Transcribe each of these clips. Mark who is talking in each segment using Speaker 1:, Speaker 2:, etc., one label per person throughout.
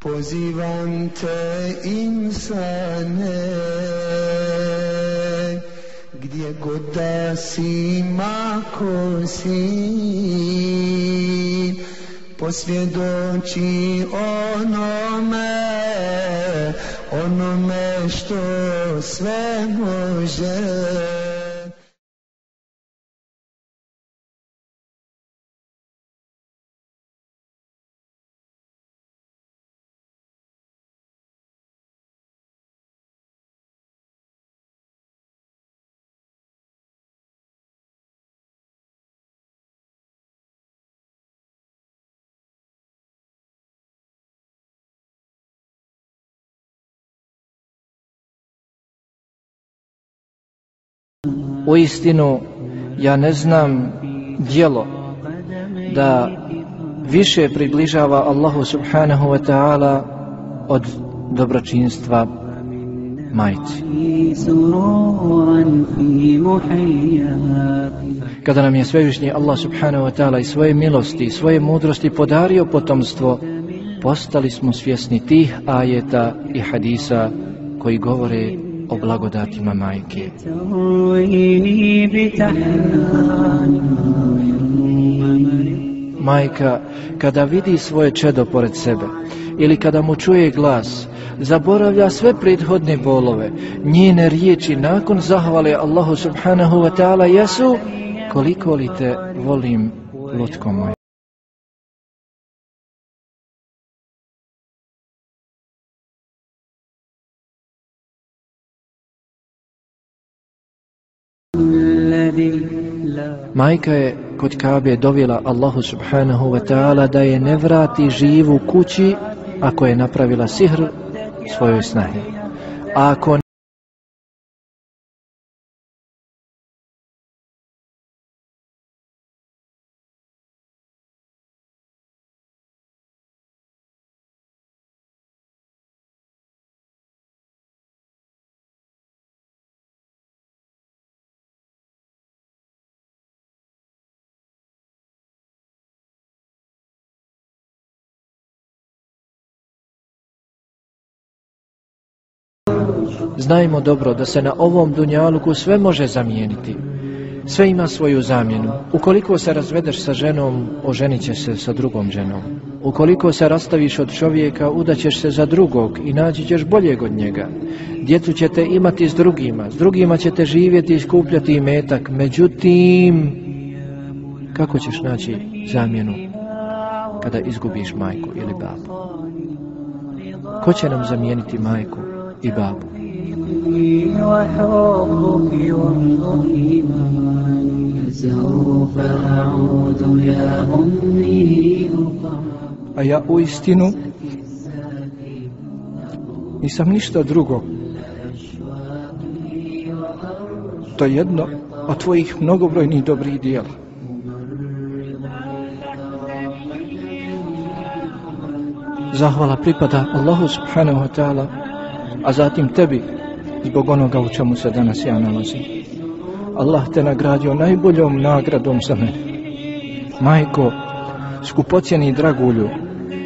Speaker 1: Pozivam te insane Gdje god da si mako si Posvjedoči onome Onome što sve može
Speaker 2: istinu, ja ne znam djelo da više približava Allahu subhanahu wa ta'ala od dobročinstva majci. Kada nam je svevišnji Allah subhanahu wa ta'ala i svoje milosti i svoje mudrosti podario potomstvo, postali smo svjesni tih ajeta i hadisa koji govore o blagodatima majke. Majka, kada vidi svoje čedo pored sebe ili kada mu čuje glas, zaboravlja sve prethodne bolove. Njene riječi nakon zahvale Allahu subhanahu wa ta'ala jesu koliko li te volim, lutko moj. Majka je kod Kabe dovela Allahu subhanahu wa ta'ala da je ne vrati živu kući ako je napravila sihr svojoj snahi. ako Znajmo dobro da se na ovom dunjaluku sve može zamijeniti. Sve ima svoju zamjenu. Ukoliko se razvedeš sa ženom, oženit će se sa drugom ženom. Ukoliko se rastaviš od čovjeka, udaćeš se za drugog i naći ćeš boljeg od njega. Djecu ćete imati s drugima, s drugima ćete živjeti i skupljati i metak. Međutim, kako ćeš naći zamjenu kada izgubiš majku ili babu? Ko će nam zamijeniti majku i babu? A ja u istinu nisam ništa drugo. To je jedno od tvojih mnogobrojnih dobrih dijela. Zahvala pripada Allahu subhanahu wa ta'ala a zatim tebi zbog onoga u čemu se danas ja nalazim. Allah te nagradio najboljom nagradom za mene. Majko, skupocjeni dragulju,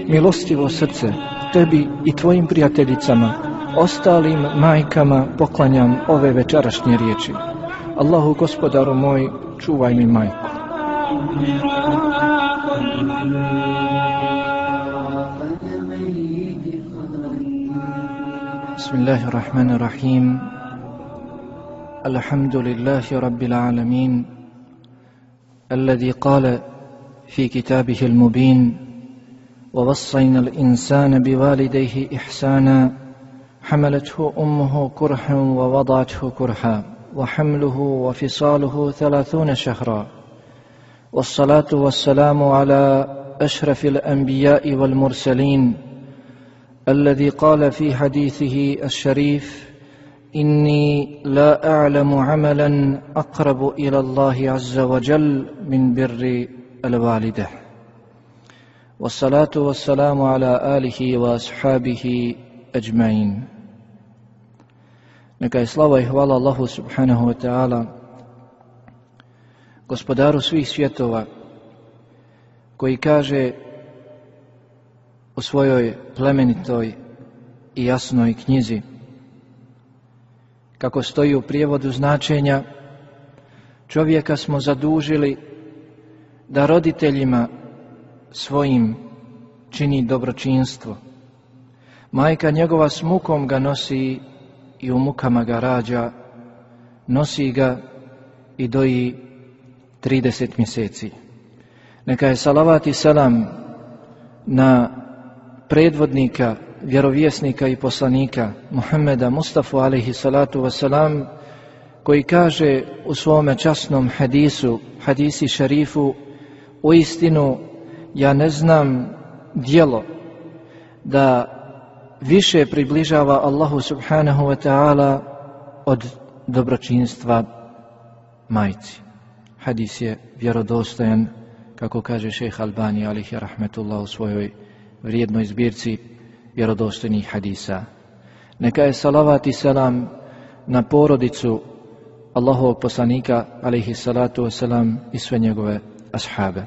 Speaker 2: milostivo srce, tebi i tvojim prijateljicama, ostalim majkama poklanjam ove večerašnje riječi. Allahu gospodaru moj, čuvaj mi majku. بسم الله الرحمن الرحيم الحمد لله رب العالمين الذي قال في كتابه المبين ووصينا الانسان بوالديه احسانا حملته امه كرحا ووضعته كرحا وحمله وفصاله ثلاثون شهرا والصلاه والسلام على اشرف الانبياء والمرسلين الذي قال في حديثه الشريف اني لا اعلم عملا اقرب الى الله عز وجل من بر الوالده والصلاه والسلام على اله وأصحابه اجمعين Neka je slava i hvala Allahu subhanahu wa ta'ala, gospodaru svih svjetova, koji kaže u svojoj plemenitoj i jasnoj knjizi. Kako stoji u prijevodu značenja, čovjeka smo zadužili da roditeljima svojim čini dobročinstvo. Majka njegova s mukom ga nosi i u mukama ga rađa, nosi ga i doji 30 mjeseci. Neka je salavat i selam na predvodnika, vjerovjesnika i poslanika Muhammeda Mustafa alaihi salatu wasalam koji kaže u svome časnom hadisu, hadisi šarifu u istinu ja ne znam dijelo da više približava Allahu subhanahu wa ta'ala od dobročinstva majci. Hadis je vjerodostojan, kako kaže šeh Albani alihi rahmetullah u svojoj vrijednoj zbirci vjerodostojnih hadisa. Neka je salavat i selam na porodicu Allahovog poslanika, alaihi salatu wasalam, i sve njegove ashabe.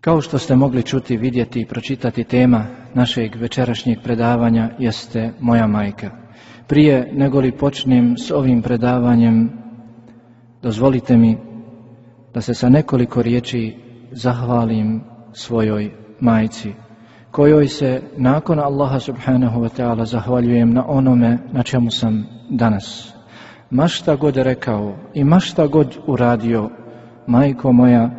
Speaker 2: Kao što ste mogli čuti, vidjeti i pročitati tema našeg večerašnjeg predavanja jeste Moja majka. Prije nego li počnem s ovim predavanjem, dozvolite mi da se sa nekoliko riječi zahvalim svojoj majci, kojoj se nakon Allaha subhanahu wa ta'ala zahvaljujem na onome na čemu sam danas. Mašta šta god rekao i mašta god uradio, majko moja,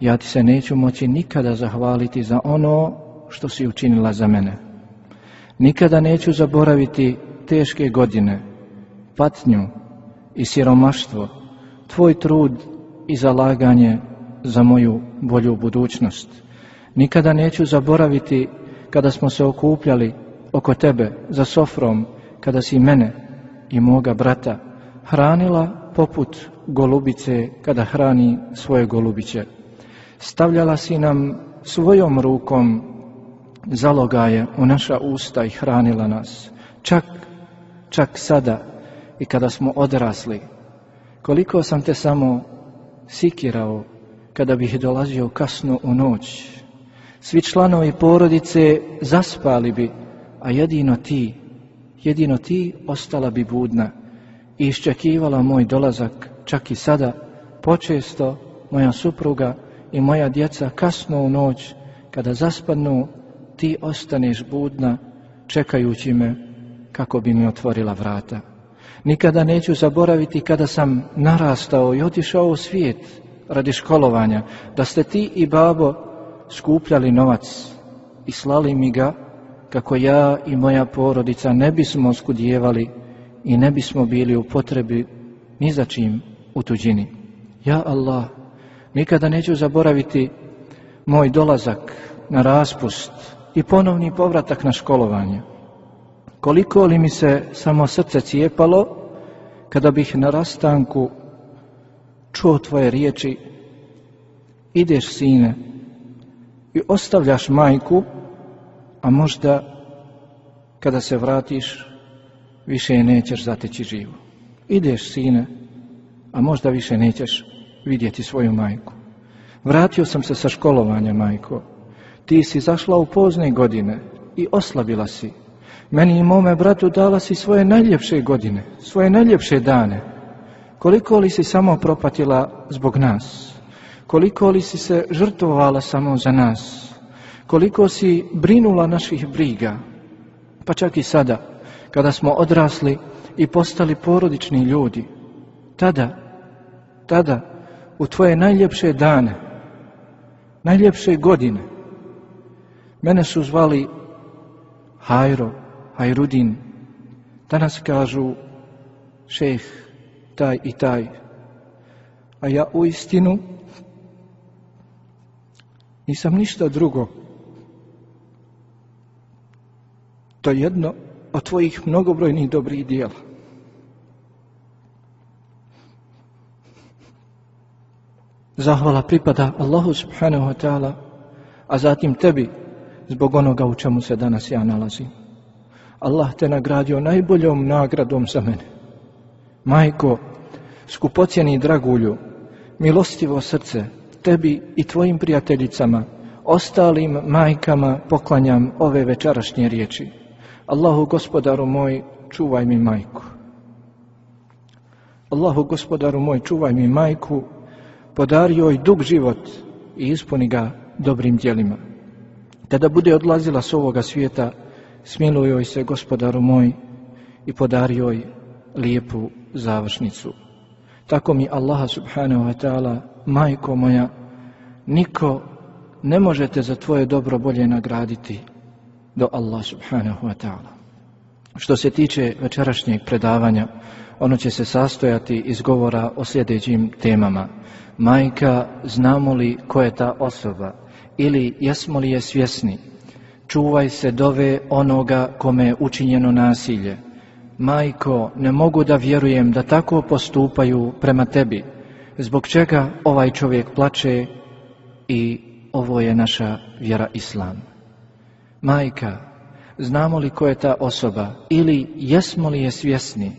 Speaker 2: ja ti se neću moći nikada zahvaliti za ono što si učinila za mene. Nikada neću zaboraviti teške godine, patnju i siromaštvo, tvoj trud i zalaganje za moju bolju budućnost. Nikada neću zaboraviti kada smo se okupljali oko tebe za sofrom, kada si mene i moga brata hranila poput golubice kada hrani svoje golubiće. Stavljala si nam svojom rukom zalogaje u naša usta i hranila nas. Čak, čak sada i kada smo odrasli. Koliko sam te samo sikirao kada bih dolazio kasno u noć svi članovi porodice zaspali bi, a jedino ti, jedino ti ostala bi budna i iščekivala moj dolazak čak i sada, počesto moja supruga i moja djeca kasno u noć, kada zaspadnu, ti ostaneš budna, čekajući me kako bi mi otvorila vrata. Nikada neću zaboraviti kada sam narastao i otišao u svijet radi školovanja, da ste ti i babo skupljali novac i slali mi ga kako ja i moja porodica ne bismo oskudijevali i ne bismo bili u potrebi ni za čim u tuđini. Ja Allah, nikada neću zaboraviti moj dolazak na raspust i ponovni povratak na školovanje. Koliko li mi se samo srce cijepalo kada bih na rastanku čuo tvoje riječi Ideš sine, i ostavljaš majku, a možda kada se vratiš više je nećeš zateći živu. Ideš sine, a možda više nećeš vidjeti svoju majku. Vratio sam se sa školovanja majko. Ti si zašla u pozne godine i oslabila si. Meni i mome bratu dala si svoje najljepše godine, svoje najljepše dane. Koliko li si samo propatila zbog nas? koliko li si se žrtvovala samo za nas, koliko si brinula naših briga, pa čak i sada, kada smo odrasli i postali porodični ljudi, tada, tada, u tvoje najljepše dane, najljepše godine, mene su zvali Hajro, Hajrudin, danas kažu šeh, taj i taj, a ja u istinu nisam ništa drugo. To je jedno od tvojih mnogobrojnih dobrih dijela. Zahvala pripada Allahu subhanahu wa ta'ala, a zatim tebi zbog onoga u čemu se danas ja nalazim. Allah te nagradio najboljom nagradom za mene. Majko, skupocjeni dragulju, milostivo srce, tebi i tvojim prijateljicama, ostalim majkama poklanjam ove večerašnje riječi. Allahu gospodaru moj, čuvaj mi majku. Allahu gospodaru moj, čuvaj mi majku, podari joj dug život i ispuni ga dobrim djelima. Kada bude odlazila s ovoga svijeta, smiluj joj se gospodaru moj i podari joj lijepu završnicu. Tako mi Allaha subhanahu wa ta'ala majko moja, niko ne možete za tvoje dobro bolje nagraditi do Allah subhanahu wa ta'ala. Što se tiče večerašnjeg predavanja, ono će se sastojati iz govora o sljedećim temama. Majka, znamo li ko je ta osoba ili jesmo li je svjesni? Čuvaj se dove onoga kome je učinjeno nasilje. Majko, ne mogu da vjerujem da tako postupaju prema tebi zbog čega ovaj čovjek plače i ovo je naša vjera Islam. Majka, znamo li ko je ta osoba ili jesmo li je svjesni?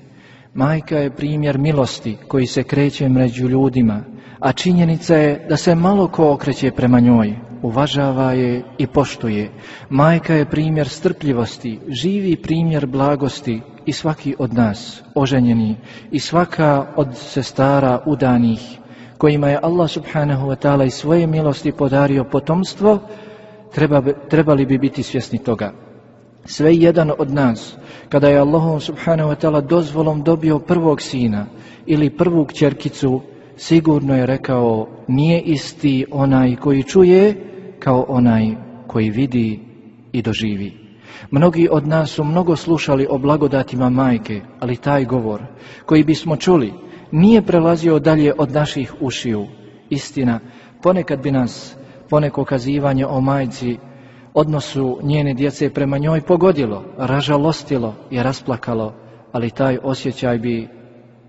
Speaker 2: Majka je primjer milosti koji se kreće među ljudima, a činjenica je da se malo ko okreće prema njoj, uvažava je i poštuje. Majka je primjer strpljivosti, živi primjer blagosti i svaki od nas, oženjeni, i svaka od sestara udanih, kojima je Allah subhanahu wa ta'ala i svoje milosti podario potomstvo, treba, trebali bi biti svjesni toga. Sve jedan od nas, kada je Allah subhanahu wa ta'ala dozvolom dobio prvog sina ili prvu kćerkicu, sigurno je rekao nije isti onaj koji čuje kao onaj koji vidi i doživi. Mnogi od nas su mnogo slušali o blagodatima majke, ali taj govor koji bismo čuli nije prelazio dalje od naših ušiju. Istina, ponekad bi nas poneko kazivanje o majci odnosu njene djece prema njoj pogodilo, ražalostilo i rasplakalo, ali taj osjećaj bi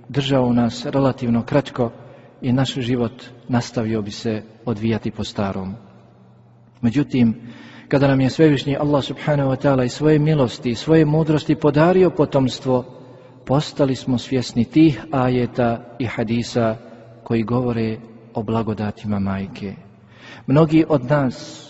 Speaker 2: držao nas relativno kratko i naš život nastavio bi se odvijati po starom. Međutim, kada nam je svevišnji Allah subhanahu wa ta'ala i svoje milosti i svoje mudrosti podario potomstvo, postali smo svjesni tih ajeta i hadisa koji govore o blagodatima majke. Mnogi od nas,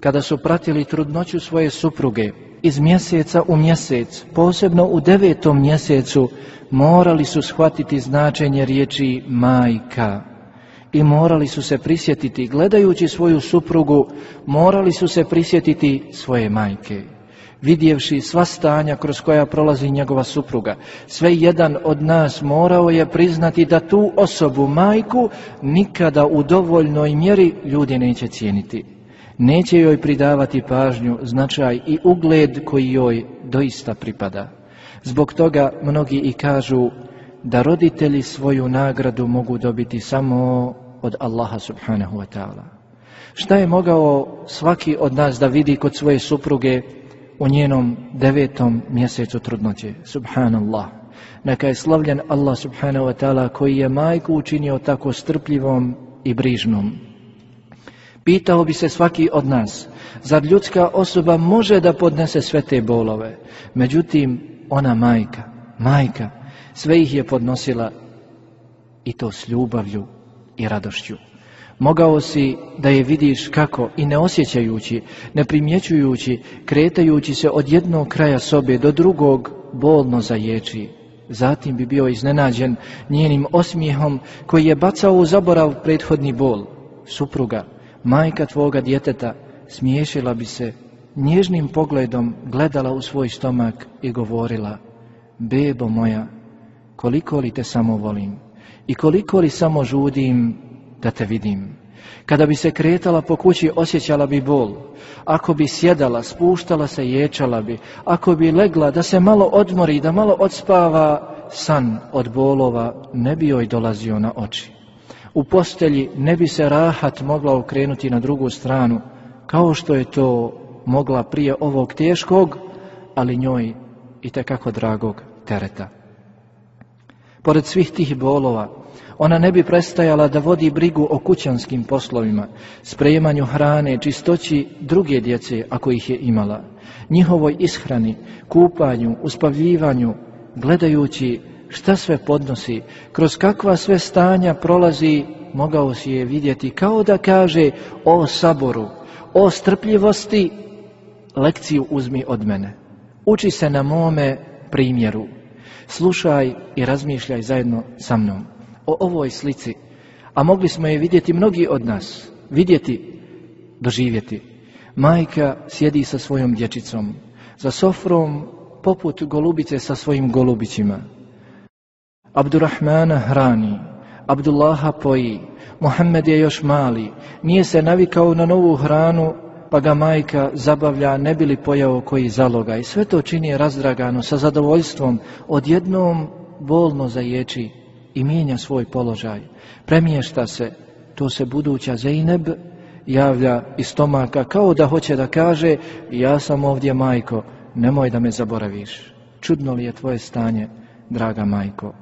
Speaker 2: kada su pratili trudnoću svoje supruge, iz mjeseca u mjesec, posebno u devetom mjesecu, morali su shvatiti značenje riječi majka. I morali su se prisjetiti, gledajući svoju suprugu, morali su se prisjetiti svoje majke. Vidjevši sva stanja kroz koja prolazi njegova supruga, sve jedan od nas morao je priznati da tu osobu, majku, nikada u dovoljnoj mjeri ljudi neće cijeniti. Neće joj pridavati pažnju, značaj i ugled koji joj doista pripada. Zbog toga mnogi i kažu da roditelji svoju nagradu mogu dobiti samo od Allaha subhanahu wa ta'ala. Šta je mogao svaki od nas da vidi kod svoje supruge u njenom devetom mjesecu trudnoće? Subhanallah. Neka je slavljen Allah subhanahu wa ta'ala koji je majku učinio tako strpljivom i brižnom. Pitao bi se svaki od nas, zar ljudska osoba može da podnese sve te bolove? Međutim, ona majka, majka, sve ih je podnosila i to s ljubavlju i radošću. Mogao si da je vidiš kako i ne osjećajući, ne primjećujući, kretajući se od jednog kraja sobe do drugog bolno zaječi. Zatim bi bio iznenađen njenim osmijehom koji je bacao u zaborav prethodni bol. Supruga, majka tvoga djeteta smiješila bi se, nježnim pogledom gledala u svoj stomak i govorila, bebo moja, koliko li te samo volim i koliko li samo žudim da te vidim. Kada bi se kretala po kući osjećala bi bol, ako bi sjedala, spuštala se, ječala bi, ako bi legla da se malo odmori, da malo odspava, san od bolova ne bi joj dolazio na oči u postelji ne bi se rahat mogla okrenuti na drugu stranu, kao što je to mogla prije ovog teškog, ali njoj i tekako dragog tereta. Pored svih tih bolova, ona ne bi prestajala da vodi brigu o kućanskim poslovima, sprejemanju hrane, čistoći druge djece ako ih je imala, njihovoj ishrani, kupanju, uspavljivanju, gledajući šta sve podnosi, kroz kakva sve stanja prolazi, mogao si je vidjeti kao da kaže o saboru, o strpljivosti, lekciju uzmi od mene. Uči se na mome primjeru. Slušaj i razmišljaj zajedno sa mnom o ovoj slici. A mogli smo je vidjeti mnogi od nas. Vidjeti, doživjeti. Majka sjedi sa svojom dječicom. Za sofrom poput golubice sa svojim golubićima Abdurrahmana hrani, Abdullaha poji, Mohamed je još mali, nije se navikao na novu hranu, pa ga majka zabavlja, ne bi li pojao koji zaloga. I sve to čini razdragano, sa zadovoljstvom, odjednom bolno zaječi i mijenja svoj položaj. Premješta se, to se buduća Zeyneb javlja iz stomaka, kao da hoće da kaže, ja sam ovdje majko, nemoj da me zaboraviš. Čudno li je tvoje stanje? draga majko?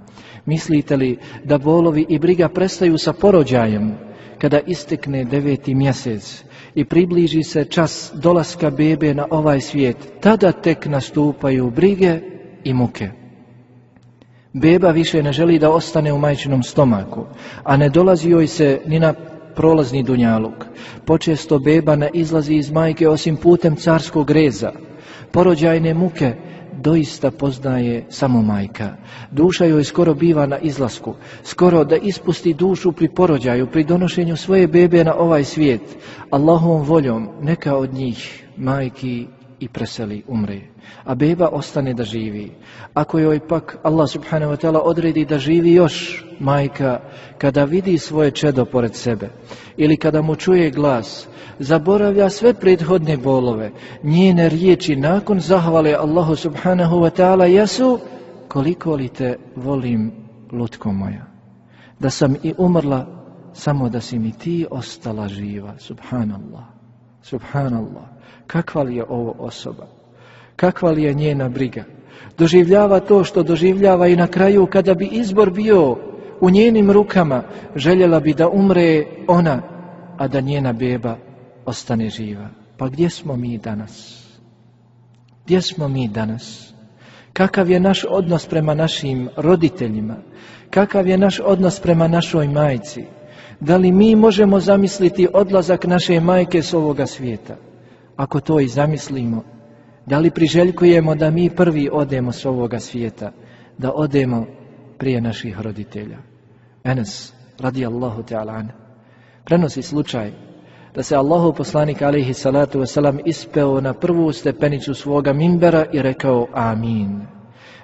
Speaker 2: Mislite li da bolovi i briga prestaju sa porođajem kada istekne deveti mjesec i približi se čas dolaska bebe na ovaj svijet? Tada tek nastupaju brige i muke. Beba više ne želi da ostane u majčinom stomaku, a ne dolazi joj se ni na prolazni dunjaluk. Počesto beba ne izlazi iz majke osim putem carskog reza. Porođajne muke doista poznaje samo majka. Duša joj skoro biva na izlasku, skoro da ispusti dušu pri porođaju, pri donošenju svoje bebe na ovaj svijet. Allahovom voljom neka od njih, majki, i preseli umre, a beba ostane da živi. Ako joj pak Allah subhanahu wa ta'ala odredi da živi još majka, kada vidi svoje čedo pored sebe, ili kada mu čuje glas, zaboravlja sve prethodne bolove. Njene riječi nakon zahvale Allahu subhanahu wa ta'ala jesu koliko li te volim, lutko moja. Da sam i umrla, samo da si mi ti ostala živa. Subhanallah. Subhanallah. Kakva li je ovo osoba? Kakva li je njena briga? Doživljava to što doživljava i na kraju kada bi izbor bio u njenim rukama željela bi da umre ona, a da njena beba ostane živa. Pa gdje smo mi danas? Gdje smo mi danas? Kakav je naš odnos prema našim roditeljima? Kakav je naš odnos prema našoj majci? Da li mi možemo zamisliti odlazak naše majke s ovoga svijeta? Ako to i zamislimo, da li priželjkujemo da mi prvi odemo s ovoga svijeta? Da odemo prije naših roditelja? Enes, radijallahu te ta'ala, prenosi slučaj da se Allahu poslanik alaihi salatu wasalam ispeo na prvu stepenicu svoga mimbera i rekao amin.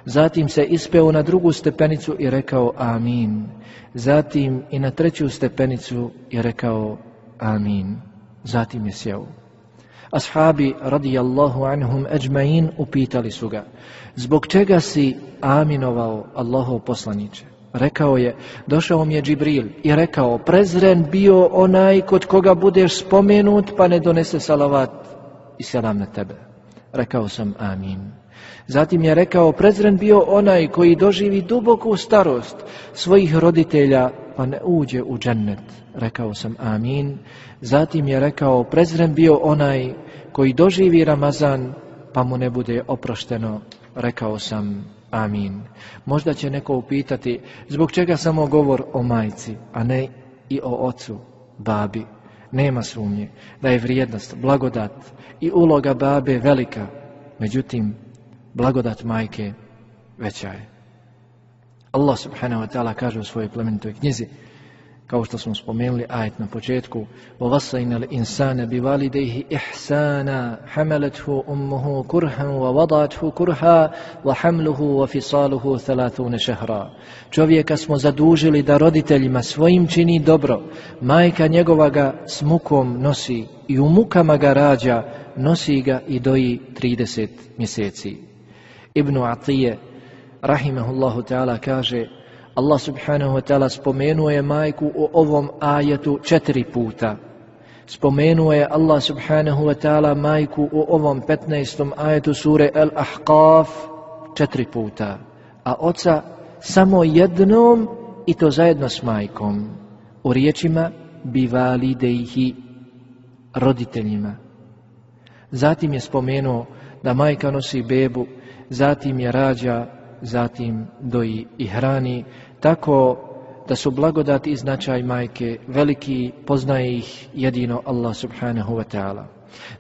Speaker 2: Zatim se ispeo na drugu stepenicu i rekao amin. Zatim i na treću stepenicu i rekao amin. Zatim je sjeo. Ashabi radijallahu anhum ajmain upitali su ga Zbog čega si aminovao Allahu poslaniće? Rekao je, došao mi je Džibril i rekao, prezren bio onaj kod koga budeš spomenut, pa ne donese salavat i selam na tebe. Rekao sam, amin. Zatim je rekao, prezren bio onaj koji doživi duboku starost svojih roditelja, pa ne uđe u džennet. Rekao sam, amin. Zatim je rekao, prezren bio onaj koji doživi Ramazan, pa mu ne bude oprošteno. Rekao sam, Amin. Možda će neko upitati zbog čega samo govor o majci, a ne i o ocu, babi. Nema sumnje da je vrijednost, blagodat i uloga babe velika, međutim, blagodat majke veća je. Allah subhanahu wa ta'ala kaže u svojoj plemenitoj knjizi kao što smo spomenuli ajet na početku وَوَصَّيْنَا الْإِنسَانَ بِوَالِدَيْهِ إِحْسَانًا حَمَلَتْهُ أُمُّهُ كُرْهًا وَوَضَعَتْهُ كُرْهًا وَحَمْلُهُ وَفِصَالُهُ ثَلَاثُونَ شَهْرًا Čovjeka smo zadužili da roditeljima svojim čini dobro. Majka njegova ga s mukom nosi i u mukama ga rađa, nosi ga i doji 30 mjeseci. Ibn Atije, rahimahullahu ta'ala, kaže Allah subhanahu wa ta'ala spomenuo je majku u ovom ajetu četiri puta. Spomenuo je Allah subhanahu wa ta'ala majku u ovom 15. ajetu sure El ahqaf četiri puta. A oca samo jednom i to zajedno s majkom. U riječima bivali dejhi roditeljima. Zatim je spomenuo da majka nosi bebu, zatim je rađa zatim doji i hrani, tako da su blagodati i značaj majke veliki, poznaje ih jedino Allah subhanahu wa ta'ala.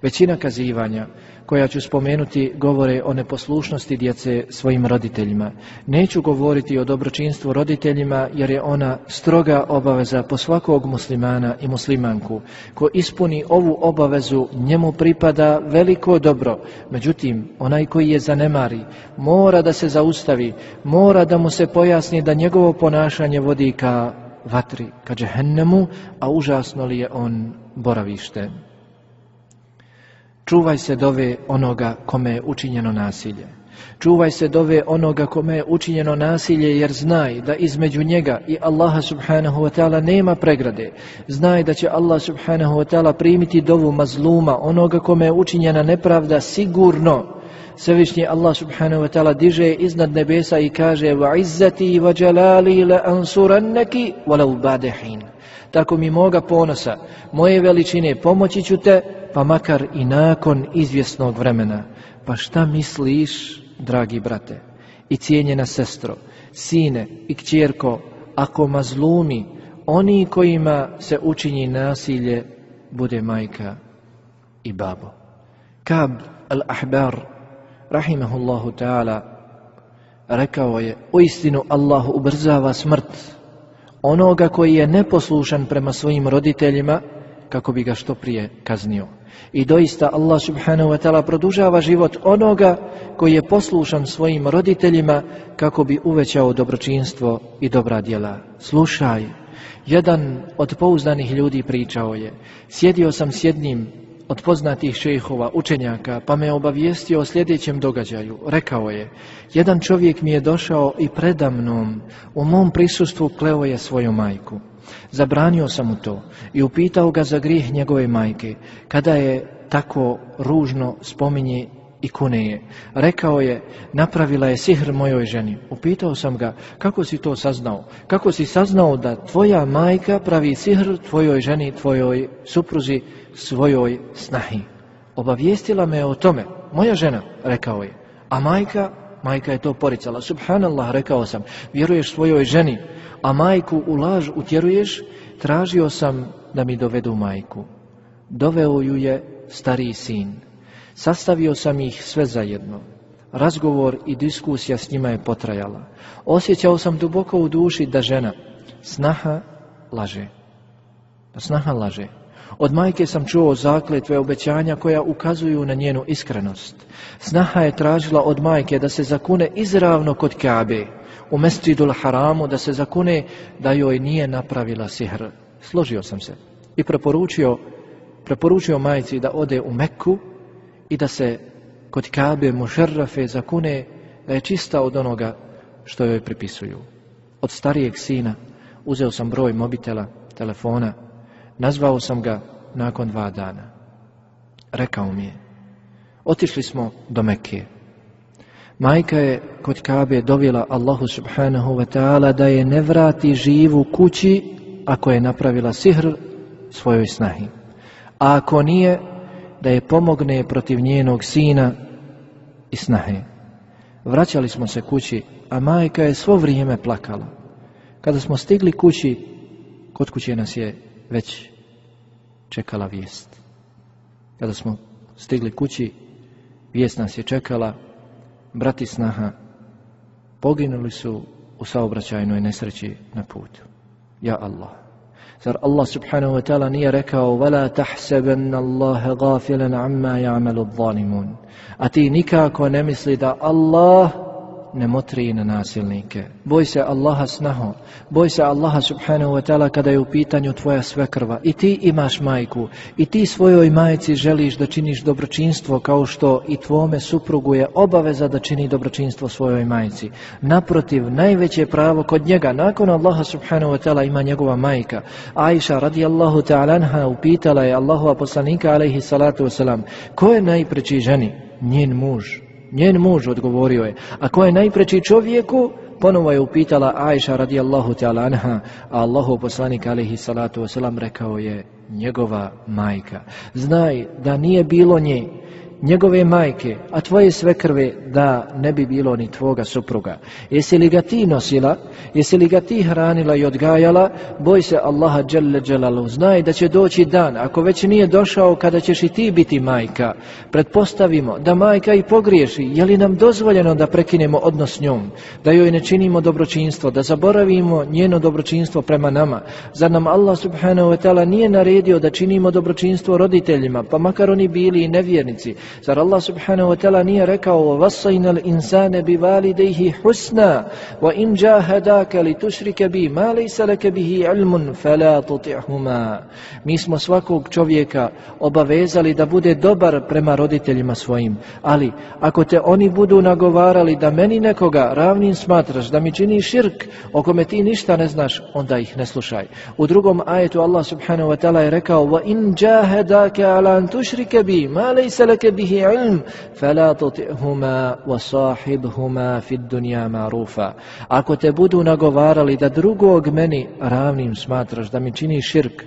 Speaker 2: Većina kazivanja koja ću spomenuti govore o neposlušnosti djece svojim roditeljima. Neću govoriti o dobročinstvu roditeljima jer je ona stroga obaveza po svakog muslimana i muslimanku. Ko ispuni ovu obavezu njemu pripada veliko dobro. Međutim, onaj koji je zanemari mora da se zaustavi, mora da mu se pojasni da njegovo ponašanje vodi ka vatri, ka džehennemu, a užasno li je on boravište. Čuvaj se dove onoga kome je učinjeno nasilje. Čuvaj se dove onoga kome je učinjeno nasilje jer znaj da između njega i Allaha subhanahu wa ta'ala nema pregrade. Znaj da će Allah subhanahu wa ta'ala primiti dovu mazluma onoga kome je učinjena nepravda sigurno. Svevišnji Allah subhanahu wa ta'ala diže iznad nebesa i kaže وَعِزَّتِي وَجَلَالِي لَأَنْسُرَنَّكِ وَلَوْبَادِحِينَ Tako mi moga ponosa, moje veličine, pomoći ću te pa makar i nakon izvjesnog vremena. Pa šta misliš, dragi brate i cijenjena sestro, sine i kćerko, ako mazlumi, oni kojima se učini nasilje, bude majka i babo. Kab al-Ahbar, rahimahullahu ta'ala, rekao je, uistinu Allah ubrzava smrt onoga koji je neposlušan prema svojim roditeljima, kako bi ga što prije kaznio. I doista Allah subhanahu wa ta'ala produžava život onoga koji je poslušan svojim roditeljima kako bi uvećao dobročinstvo i dobra djela. Slušaj, jedan od pouzdanih ljudi pričao je. Sjedio sam s jednim od poznatih šejhova, učenjaka, pa me obavijestio o sljedećem događaju. Rekao je, jedan čovjek mi je došao i predamnom, u mom prisustvu kleo je svoju majku. Zabranio sam mu to i upitao ga za grih njegove majke, kada je tako ružno spominje i kune je. Rekao je, napravila je sihr mojoj ženi. Upitao sam ga, kako si to saznao? Kako si saznao da tvoja majka pravi sihr tvojoj ženi, tvojoj supruzi, svojoj snahi? Obavijestila me o tome, moja žena, rekao je. A majka, majka je to poricala. Subhanallah, rekao sam, vjeruješ svojoj ženi, a majku u laž utjeruješ, tražio sam da mi dovedu majku. Doveo ju je stariji sin. Sastavio sam ih sve zajedno. Razgovor i diskusija s njima je potrajala. Osjećao sam duboko u duši da žena snaha laže. Da snaha laže. Od majke sam čuo zakletve obećanja koja ukazuju na njenu iskrenost. Snaha je tražila od majke da se zakune izravno kod Kabe, u al Haramu, da se zakune da joj nije napravila sihr. Složio sam se i preporučio, preporučio majci da ode u Meku i da se kod Kabe mušerrafe zakune da je čista od onoga što joj pripisuju. Od starijeg sina uzeo sam broj mobitela, telefona, Nazvao sam ga nakon dva dana. Rekao mi je, otišli smo do Mekije. Majka je kod Kabe dovila Allahu subhanahu wa ta'ala da je ne vrati živu kući ako je napravila sihr svojoj snahi. A ako nije, da je pomogne protiv njenog sina i snahe. Vraćali smo se kući, a majka je svo vrijeme plakala. Kada smo stigli kući, kod kuće nas je već čekala vijest. Kada smo stigli kući, vijest nas je čekala, brati snaha poginuli su u saobraćajnoj nesreći na putu. Ja Allah. Zar Allah subhanahu wa ta'ala nije rekao وَلَا تَحْسَبَنَّ اللَّهَ غَافِلًا عَمَّا يَعْمَلُ الظَّالِمُونَ A ti nikako ne misli da Allah ne motri na nasilnike. Boj se Allaha snaho, boj se Allaha subhanahu wa ta'ala kada je u pitanju tvoja svekrva. I ti imaš majku, i ti svojoj majici želiš da činiš dobročinstvo kao što i tvome suprugu je obaveza da čini dobročinstvo svojoj majci. Naprotiv, najveće pravo kod njega, nakon Allaha subhanahu wa ta'ala ima njegova majka. Aisha radijallahu ta'ala upitala je Allahu aposlanika alaihi salatu wasalam, ko je najpreći ženi? Njen muž. Njen muž odgovorio je, a ko je najpreći čovjeku, ponovo je upitala Ajša radijallahu ta'ala anha, a Allahu poslanik alihi salatu wasalam rekao je, njegova majka. Znaj da nije bilo nje, njegove majke, a tvoje sve krve da ne bi bilo ni tvoga supruga. Jesi li ga ti nosila, jesi li ga ti hranila i odgajala, boj se Allaha dželle dželalu. Znaj da će doći dan, ako već nije došao kada ćeš i ti biti majka. Pretpostavimo da majka i pogriješi, je li nam dozvoljeno da prekinemo odnos s njom, da joj ne činimo dobročinstvo, da zaboravimo njeno dobročinstvo prema nama. Zar nam Allah subhanahu wa ta'ala nije naredio da činimo dobročinstvo roditeljima, pa makar oni bili i nevjernici, Zar Allah subhanahu wa ta'ala nije rekao وَوَصَيْنَ الْإِنسَانَ بِوَالِدَيْهِ حُسْنَا وَإِنْ جَاهَدَاكَ لِتُشْرِكَ بِي مَا لَيْسَ لَكَ بِهِ عِلْمٌ فَلَا تُطِعْهُمَا Mi smo svakog čovjeka obavezali da bude dobar prema roditeljima svojim, ali ako te oni budu nagovarali da meni nekoga ravnim smatraš, da mi čini širk, o kome ti ništa ne znaš, onda ih ne slušaj. U drugom ajetu Allah subhanahu wa ta'ala je rekao وَإِنْ جَاهَدَاكَ عَلَانْ تُشْرِكَ بِي مَا لَيْسَ لَكَ به علم fala تطئهما wa في ako te budu nagovarali da drugog meni ravnim smatraš da mi činiš širk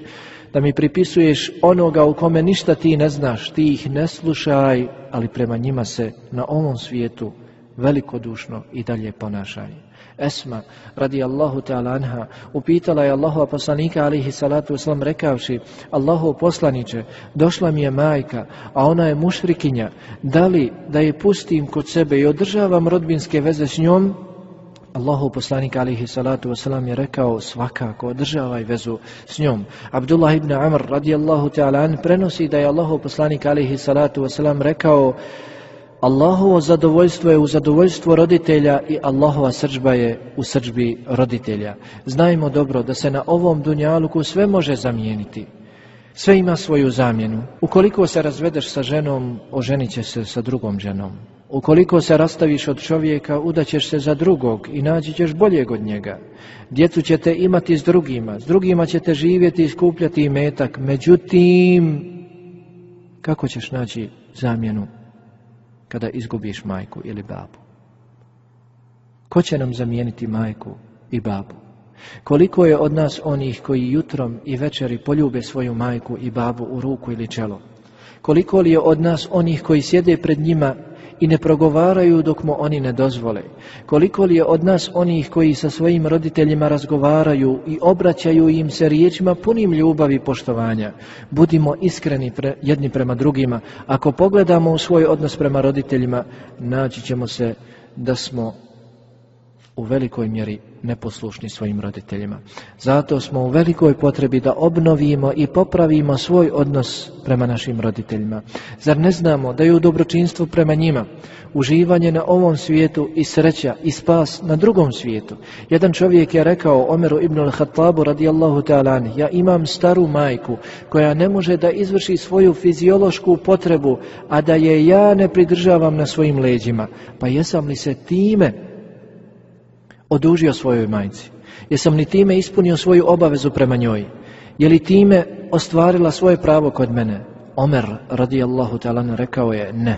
Speaker 2: da mi pripisuješ onoga u kome ništa ti ne znaš ti ih ne slušaj ali prema njima se na ovom svijetu velikodušno i dalje ponašaj Esma radi Allahu ta'ala anha upitala je Allahu poslanika alihi salatu uslam rekavši Allahu poslaniće došla mi je majka a ona je mušrikinja da li da je pustim kod sebe i održavam rodbinske veze s njom Allahu poslanik alihi salatu wasalam je rekao svakako održavaj vezu s njom. Abdullah ibn Amr radijallahu ta'ala prenosi da je Allahu poslanik alihi salatu wasalam rekao Allahovo zadovoljstvo je u zadovoljstvu roditelja i Allahova srđba je u srđbi roditelja. Znajmo dobro da se na ovom dunjaluku sve može zamijeniti. Sve ima svoju zamjenu. Ukoliko se razvedeš sa ženom, oženit će se sa drugom ženom. Ukoliko se rastaviš od čovjeka, udaćeš se za drugog i naći ćeš boljeg od njega. Djecu ćete imati s drugima, s drugima ćete živjeti i skupljati i metak. Međutim, kako ćeš naći zamjenu kada izgubiš majku ili babu? Ko će nam zamijeniti majku i babu? Koliko je od nas onih koji jutrom i večeri poljube svoju majku i babu u ruku ili čelo? Koliko li je od nas onih koji sjede pred njima i ne progovaraju dok mu oni ne dozvole. Koliko li je od nas onih koji sa svojim roditeljima razgovaraju i obraćaju im se riječima punim ljubavi i poštovanja. Budimo iskreni jedni prema drugima. Ako pogledamo u svoj odnos prema roditeljima, naći ćemo se da smo u velikoj mjeri neposlušni svojim roditeljima. Zato smo u velikoj potrebi da obnovimo i popravimo svoj odnos prema našim roditeljima. Zar ne znamo da je u dobročinstvu prema njima uživanje na ovom svijetu i sreća i spas na drugom svijetu? Jedan čovjek je rekao Omeru ibn al-Khattabu radijallahu ta'ala ja imam staru majku koja ne može da izvrši svoju fiziološku potrebu, a da je ja ne pridržavam na svojim leđima. Pa jesam li se time odužio svojoj majci? Jesam li time ispunio svoju obavezu prema njoj? Je li time ostvarila svoje pravo kod mene? Omer radijallahu talan rekao je ne.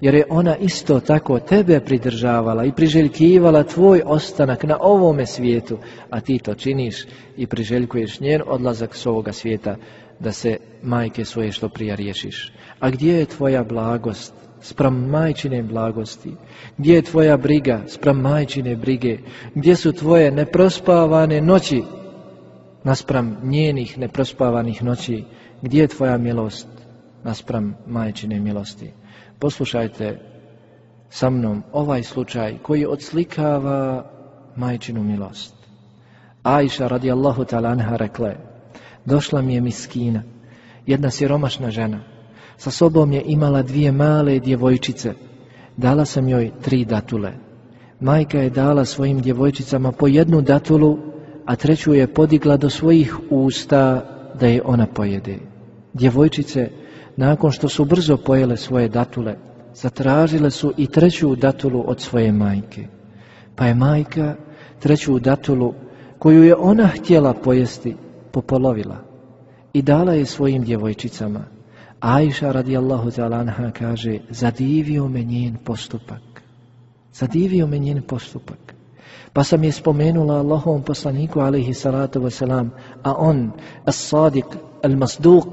Speaker 2: Jer je ona isto tako tebe pridržavala i priželjkivala tvoj ostanak na ovome svijetu, a ti to činiš i priželjkuješ njen odlazak s ovoga svijeta da se majke svoje što prije riješiš. A gdje je tvoja blagost spram majčine blagosti? Gdje je tvoja briga spram majčine brige? Gdje su tvoje neprospavane noći naspram njenih neprospavanih noći? Gdje je tvoja milost naspram majčine milosti? Poslušajte sa mnom ovaj slučaj koji odslikava majčinu milost. Ajša radijallahu talanha rekla je, došla mi je miskina, jedna siromašna žena, sa sobom je imala dvije male djevojčice. Dala sam joj tri datule. Majka je dala svojim djevojčicama po jednu datulu, a treću je podigla do svojih usta da je ona pojede. Djevojčice, nakon što su brzo pojele svoje datule, zatražile su i treću datulu od svoje majke. Pa je majka treću datulu, koju je ona htjela pojesti, popolovila i dala je svojim djevojčicama, Ajša radijallahu anha kaže, zadivio me njen postupak. Zadivio me njen postupak. Pa sam je spomenula Allahovom poslaniku, alaihi salatu wasalam, a on, as-sadiq, al-masduq,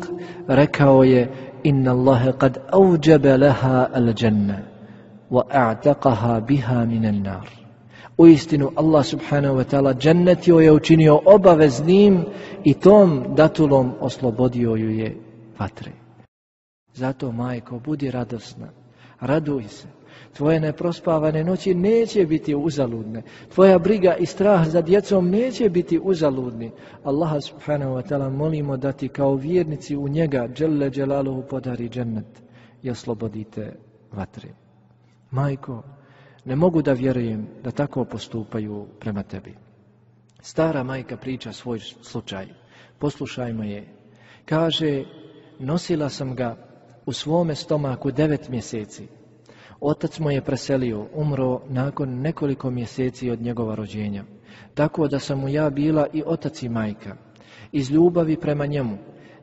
Speaker 2: rekao je, inna Allahe kad auđebe leha al-đanna, wa a'taqaha biha minan nar. U istinu, Allah subhanahu wa ta'ala džennet je učinio obaveznim i tom datulom oslobodio ju je vatre. Zato, majko, budi radosna. Raduj se. Tvoje neprospavane noći neće biti uzaludne. Tvoja briga i strah za djecom neće biti uzaludni. Allaha subhanahu wa ta'ala molimo da ti kao vjernici u njega dželle dželaluhu podari džennet i oslobodite vatre. Majko, ne mogu da vjerujem da tako postupaju prema tebi. Stara majka priča svoj slučaj. Poslušajmo je. Kaže, nosila sam ga u svome stomaku devet mjeseci. Otac mu je preselio, umro nakon nekoliko mjeseci od njegova rođenja. Tako da sam mu ja bila i otac i majka. Iz ljubavi prema njemu.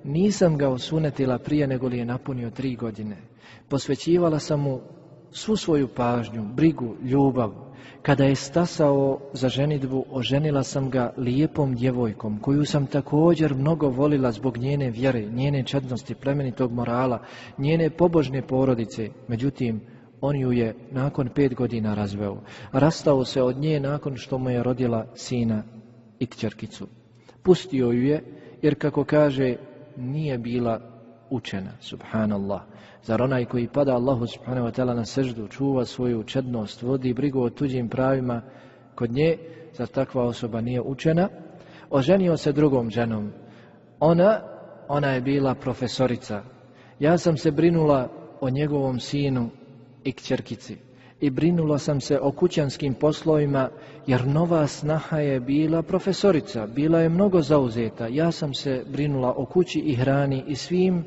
Speaker 2: Nisam ga osunetila prije nego li je napunio tri godine. Posvećivala sam mu svu svoju pažnju, brigu, ljubav. Kada je stasao za ženidvu, oženila sam ga lijepom djevojkom, koju sam također mnogo volila zbog njene vjere, njene čednosti, plemenitog morala, njene pobožne porodice. Međutim, on ju je nakon pet godina razveo. Rastao se od nje nakon što mu je rodila sina i kćerkicu. Pustio ju je, jer kako kaže, nije bila učena, subhanallah. Zar onaj koji pada Allahu subhanahu wa ta'ala na seždu, čuva svoju čednost, vodi brigu o tuđim pravima kod nje, zar takva osoba nije učena? Oženio se drugom ženom. Ona, ona je bila profesorica. Ja sam se brinula o njegovom sinu i kćerkici. I brinula sam se o kućanskim poslovima, jer nova snaha je bila profesorica. Bila je mnogo zauzeta. Ja sam se brinula o kući i hrani i svim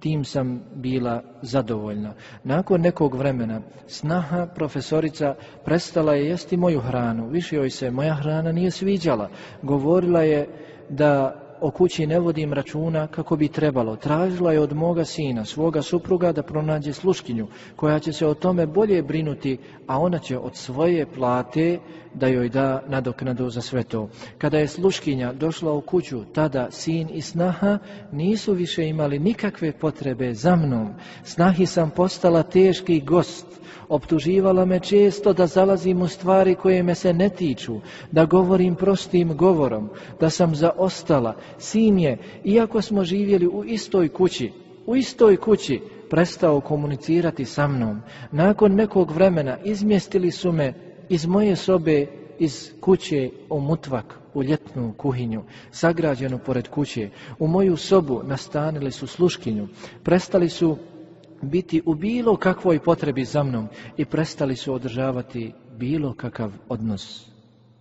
Speaker 2: tim sam bila zadovoljna. Nakon nekog vremena snaha profesorica prestala je jesti moju hranu, više joj se moja hrana nije sviđala. Govorila je da o kući ne vodim računa kako bi trebalo. Tražila je od moga sina, svoga supruga, da pronađe sluškinju, koja će se o tome bolje brinuti, a ona će od svoje plate da joj da nadoknadu za sve to. Kada je sluškinja došla u kuću, tada sin i snaha nisu više imali nikakve potrebe za mnom. Snahi sam postala teški gost Optuživala me često da zalazim u stvari koje me se ne tiču, da govorim prostim govorom, da sam zaostala. Sin je, iako smo živjeli u istoj kući, u istoj kući, prestao komunicirati sa mnom. Nakon nekog vremena izmjestili su me iz moje sobe iz kuće u mutvak, u ljetnu kuhinju, sagrađenu pored kuće. U moju sobu nastanili su sluškinju. Prestali su biti u bilo kakvoj potrebi za mnom i prestali su održavati bilo kakav odnos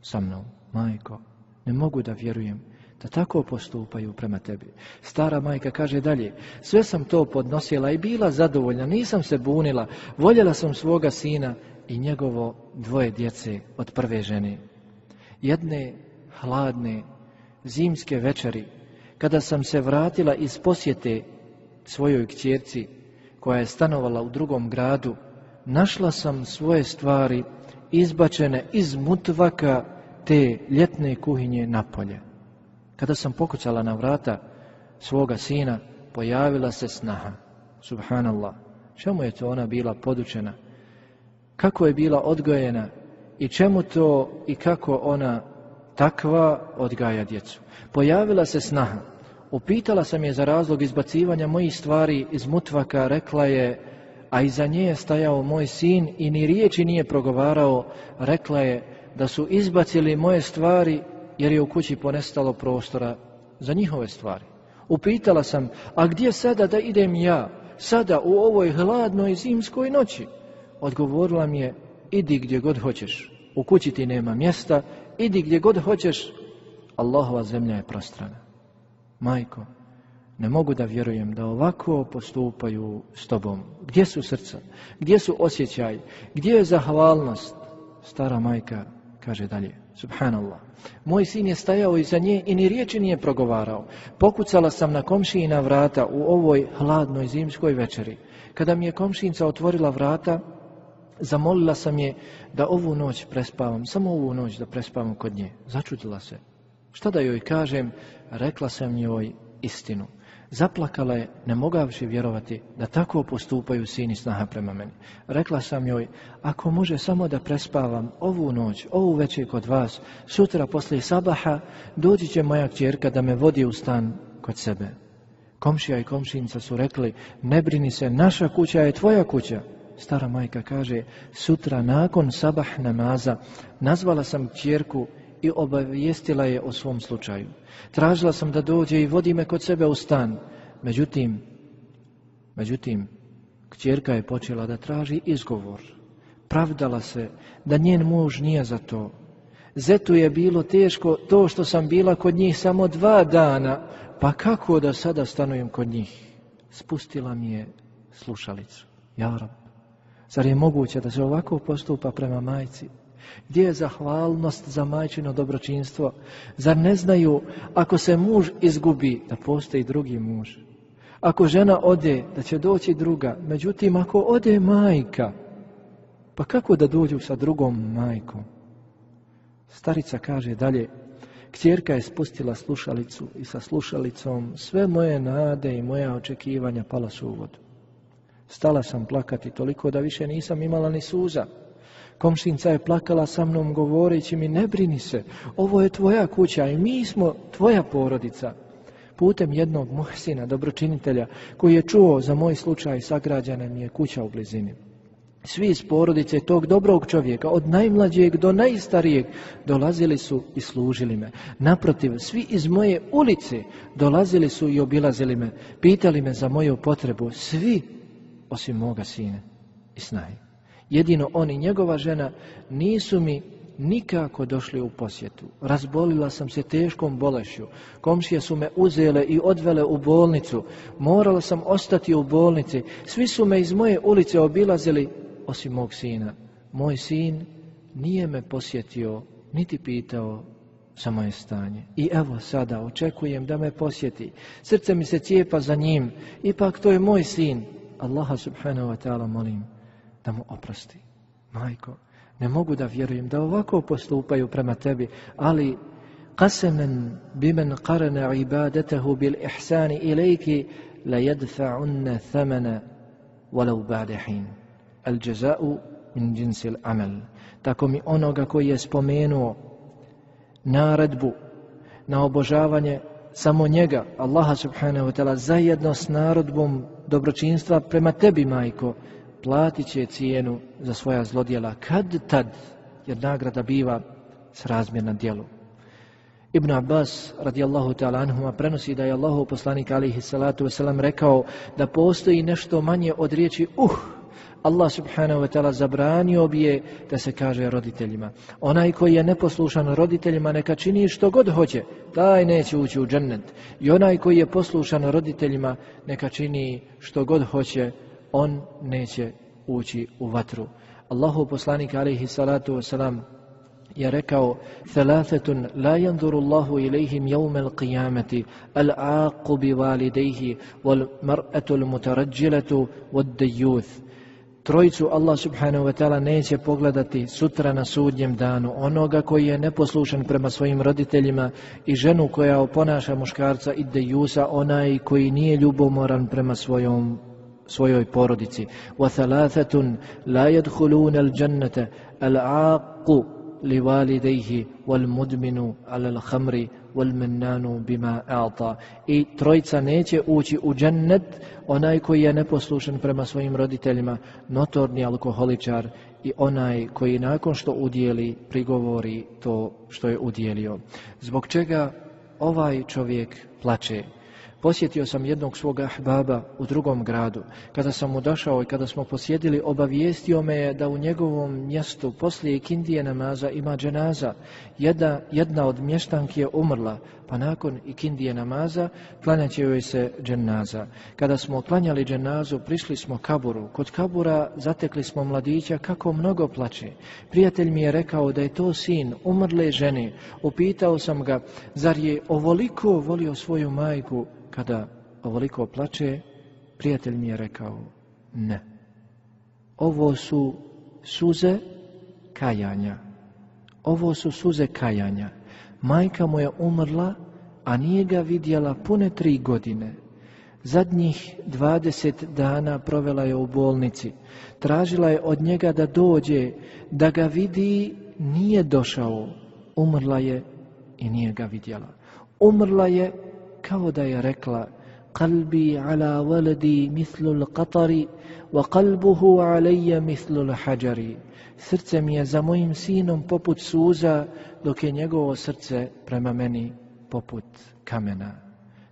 Speaker 2: sa mnom. Majko, ne mogu da vjerujem da tako postupaju prema tebi. Stara majka kaže dalje, sve sam to podnosila i bila zadovoljna, nisam se bunila, voljela sam svoga sina i njegovo dvoje djece od prve žene. Jedne hladne zimske večeri, kada sam se vratila iz posjete svojoj kćerci, koja je stanovala u drugom gradu, našla sam svoje stvari izbačene iz mutvaka te ljetne kuhinje napolje. Kada sam pokucala na vrata svoga sina, pojavila se snaha. Subhanallah. Čemu je to ona bila podučena? Kako je bila odgojena? I čemu to i kako ona takva odgaja djecu? Pojavila se snaha. Upitala sam je za razlog izbacivanja mojih stvari iz mutvaka, rekla je, a iza nje je stajao moj sin i ni riječi nije progovarao, rekla je da su izbacili moje stvari jer je u kući ponestalo prostora za njihove stvari. Upitala sam, a gdje sada da idem ja, sada u ovoj hladnoj zimskoj noći? Odgovorila mi je, idi gdje god hoćeš, u kući ti nema mjesta, idi gdje god hoćeš, Allahova zemlja je prostrana majko, ne mogu da vjerujem da ovako postupaju s tobom. Gdje su srca? Gdje su osjećaj? Gdje je zahvalnost? Stara majka kaže dalje, subhanallah. Moj sin je stajao iza nje i ni riječi nije progovarao. Pokucala sam na komšijina vrata u ovoj hladnoj zimskoj večeri. Kada mi je komšinca otvorila vrata, zamolila sam je da ovu noć prespavam, samo ovu noć da prespavam kod nje. Začudila se. Šta da joj kažem? Rekla sam joj istinu. Zaplakala je, ne mogavši vjerovati da tako postupaju sin i snaha prema meni. Rekla sam joj, ako može samo da prespavam ovu noć, ovu večer kod vas, sutra poslije sabaha, dođi će moja kćerka da me vodi u stan kod sebe. Komšija i komšinca su rekli, ne brini se, naša kuća je tvoja kuća. Stara majka kaže, sutra nakon sabah namaza nazvala sam kćerku i obavijestila je o svom slučaju. Tražila sam da dođe i vodi me kod sebe u stan. Međutim, međutim, kćerka je počela da traži izgovor. Pravdala se da njen muž nije za to. Zetu je bilo teško to što sam bila kod njih samo dva dana, pa kako da sada stanujem kod njih? Spustila mi je slušalicu. Jarom. zar je moguće da se ovako postupa prema majci? Gdje je zahvalnost za majčino dobročinstvo? Zar ne znaju ako se muž izgubi da postoji drugi muž? Ako žena ode, da će doći druga. Međutim, ako ode majka, pa kako da dođu sa drugom majkom? Starica kaže dalje, kćerka je spustila slušalicu i sa slušalicom sve moje nade i moja očekivanja pala su u vodu. Stala sam plakati toliko da više nisam imala ni suza. Komšinca je plakala sa mnom govoreći mi ne brini se, ovo je tvoja kuća i mi smo tvoja porodica. Putem jednog moj sina, dobročinitelja, koji je čuo za moj slučaj sagrađane mi je kuća u blizini. Svi iz porodice tog dobrog čovjeka, od najmlađeg do najstarijeg, dolazili su i služili me. Naprotiv, svi iz moje ulice dolazili su i obilazili me, pitali me za moju potrebu, svi osim moga sine i snaje jedino on i njegova žena, nisu mi nikako došli u posjetu. Razbolila sam se teškom bolešću. Komšije su me uzele i odvele u bolnicu. Morala sam ostati u bolnici. Svi su me iz moje ulice obilazili, osim mog sina. Moj sin nije me posjetio, niti pitao za moje stanje. I evo sada očekujem da me posjeti. Srce mi se cijepa za njim. Ipak to je moj sin. Allaha subhanahu wa ta'ala molim da mu oprosti. Majko, ne mogu da vjerujem da ovako postupaju prema tebi, ali qasaman biman qarana ibadatahu bil ihsani ilayki la yadfa'unna thamana walau ba'dahin. Al jazaa'u min amal. Tako mi onoga koji je spomenuo naredbu na obožavanje samo njega, Allaha subhanahu wa ta'ala, zajedno s narodbom dobročinstva prema tebi, majko, platit će cijenu za svoja zlodjela kad tad, jer nagrada biva na djelu. Ibn Abbas radijallahu ta'ala anhuma prenosi da je Allahu poslanik alihi salatu wasalam rekao da postoji nešto manje od riječi uh Allah subhanahu wa ta'ala zabranio bi je da se kaže roditeljima. Onaj koji je neposlušan roditeljima neka čini što god hoće, taj neće ući u džennet. I onaj koji je poslušan roditeljima neka čini što god hoće, on neće ući u vatru. Allahu poslanik alaihi salatu wasalam je rekao Thelathetun la yanduru Allahu ilaihim al-qiyamati al-aqu bi validejhi wal mar'atu al wad Trojicu Allah subhanahu wa ta'ala neće pogledati sutra na sudnjem danu onoga koji je neposlušan prema svojim roditeljima i ženu koja oponaša muškarca i dejusa onaj koji nije ljubomoran prema svojom svojoj porodici. وَثَلَاثَةٌ I trojica neće ući u džennet onaj koji je neposlušan prema svojim roditeljima, notorni alkoholičar i onaj koji nakon što udjeli prigovori to što je udjelio. Zbog čega ovaj čovjek plače? Posjetio sam jednog svoga ahbaba u drugom gradu. Kada sam mu došao i kada smo posjedili, obavijestio me je da u njegovom mjestu poslije ikindije namaza ima dženaza. Jedna, jedna od mještanki je umrla, pa nakon ikindije namaza klanjaće joj se dženaza. Kada smo klanjali dženazu, prišli smo kaburu. Kod kabura zatekli smo mladića kako mnogo plaće. Prijatelj mi je rekao da je to sin umrle žene. Upitao sam ga, zar je ovoliko volio svoju majku kada ovoliko plače, prijatelj mi je rekao ne. Ovo su suze kajanja. Ovo su suze kajanja. Majka mu je umrla, a nije ga vidjela pune tri godine. Zadnjih dvadeset dana provela je u bolnici. Tražila je od njega da dođe, da ga vidi, nije došao. Umrla je i nije ga vidjela. Umrla je kao da je rekla Kalbi ala veledi mislul katari, wa kalbuhu alejja mislul hađari. Srce mi je za mojim sinom poput suza, dok je njegovo srce prema meni poput kamena.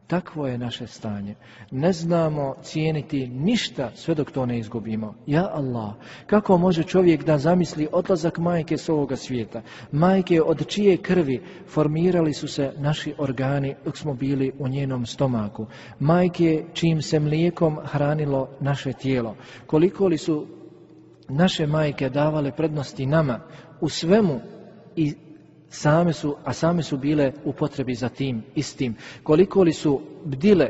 Speaker 2: Takvo je naše stanje. Ne znamo cijeniti ništa sve dok to ne izgubimo. Ja Allah, kako može čovjek da zamisli odlazak majke s ovoga svijeta? Majke od čije krvi formirali su se naši organi dok smo bili u njenom stomaku. Majke čijim se mlijekom hranilo naše tijelo. Koliko li su naše majke davale prednosti nama u svemu i same su, a same su bile u potrebi za tim istim. Koliko li su bdile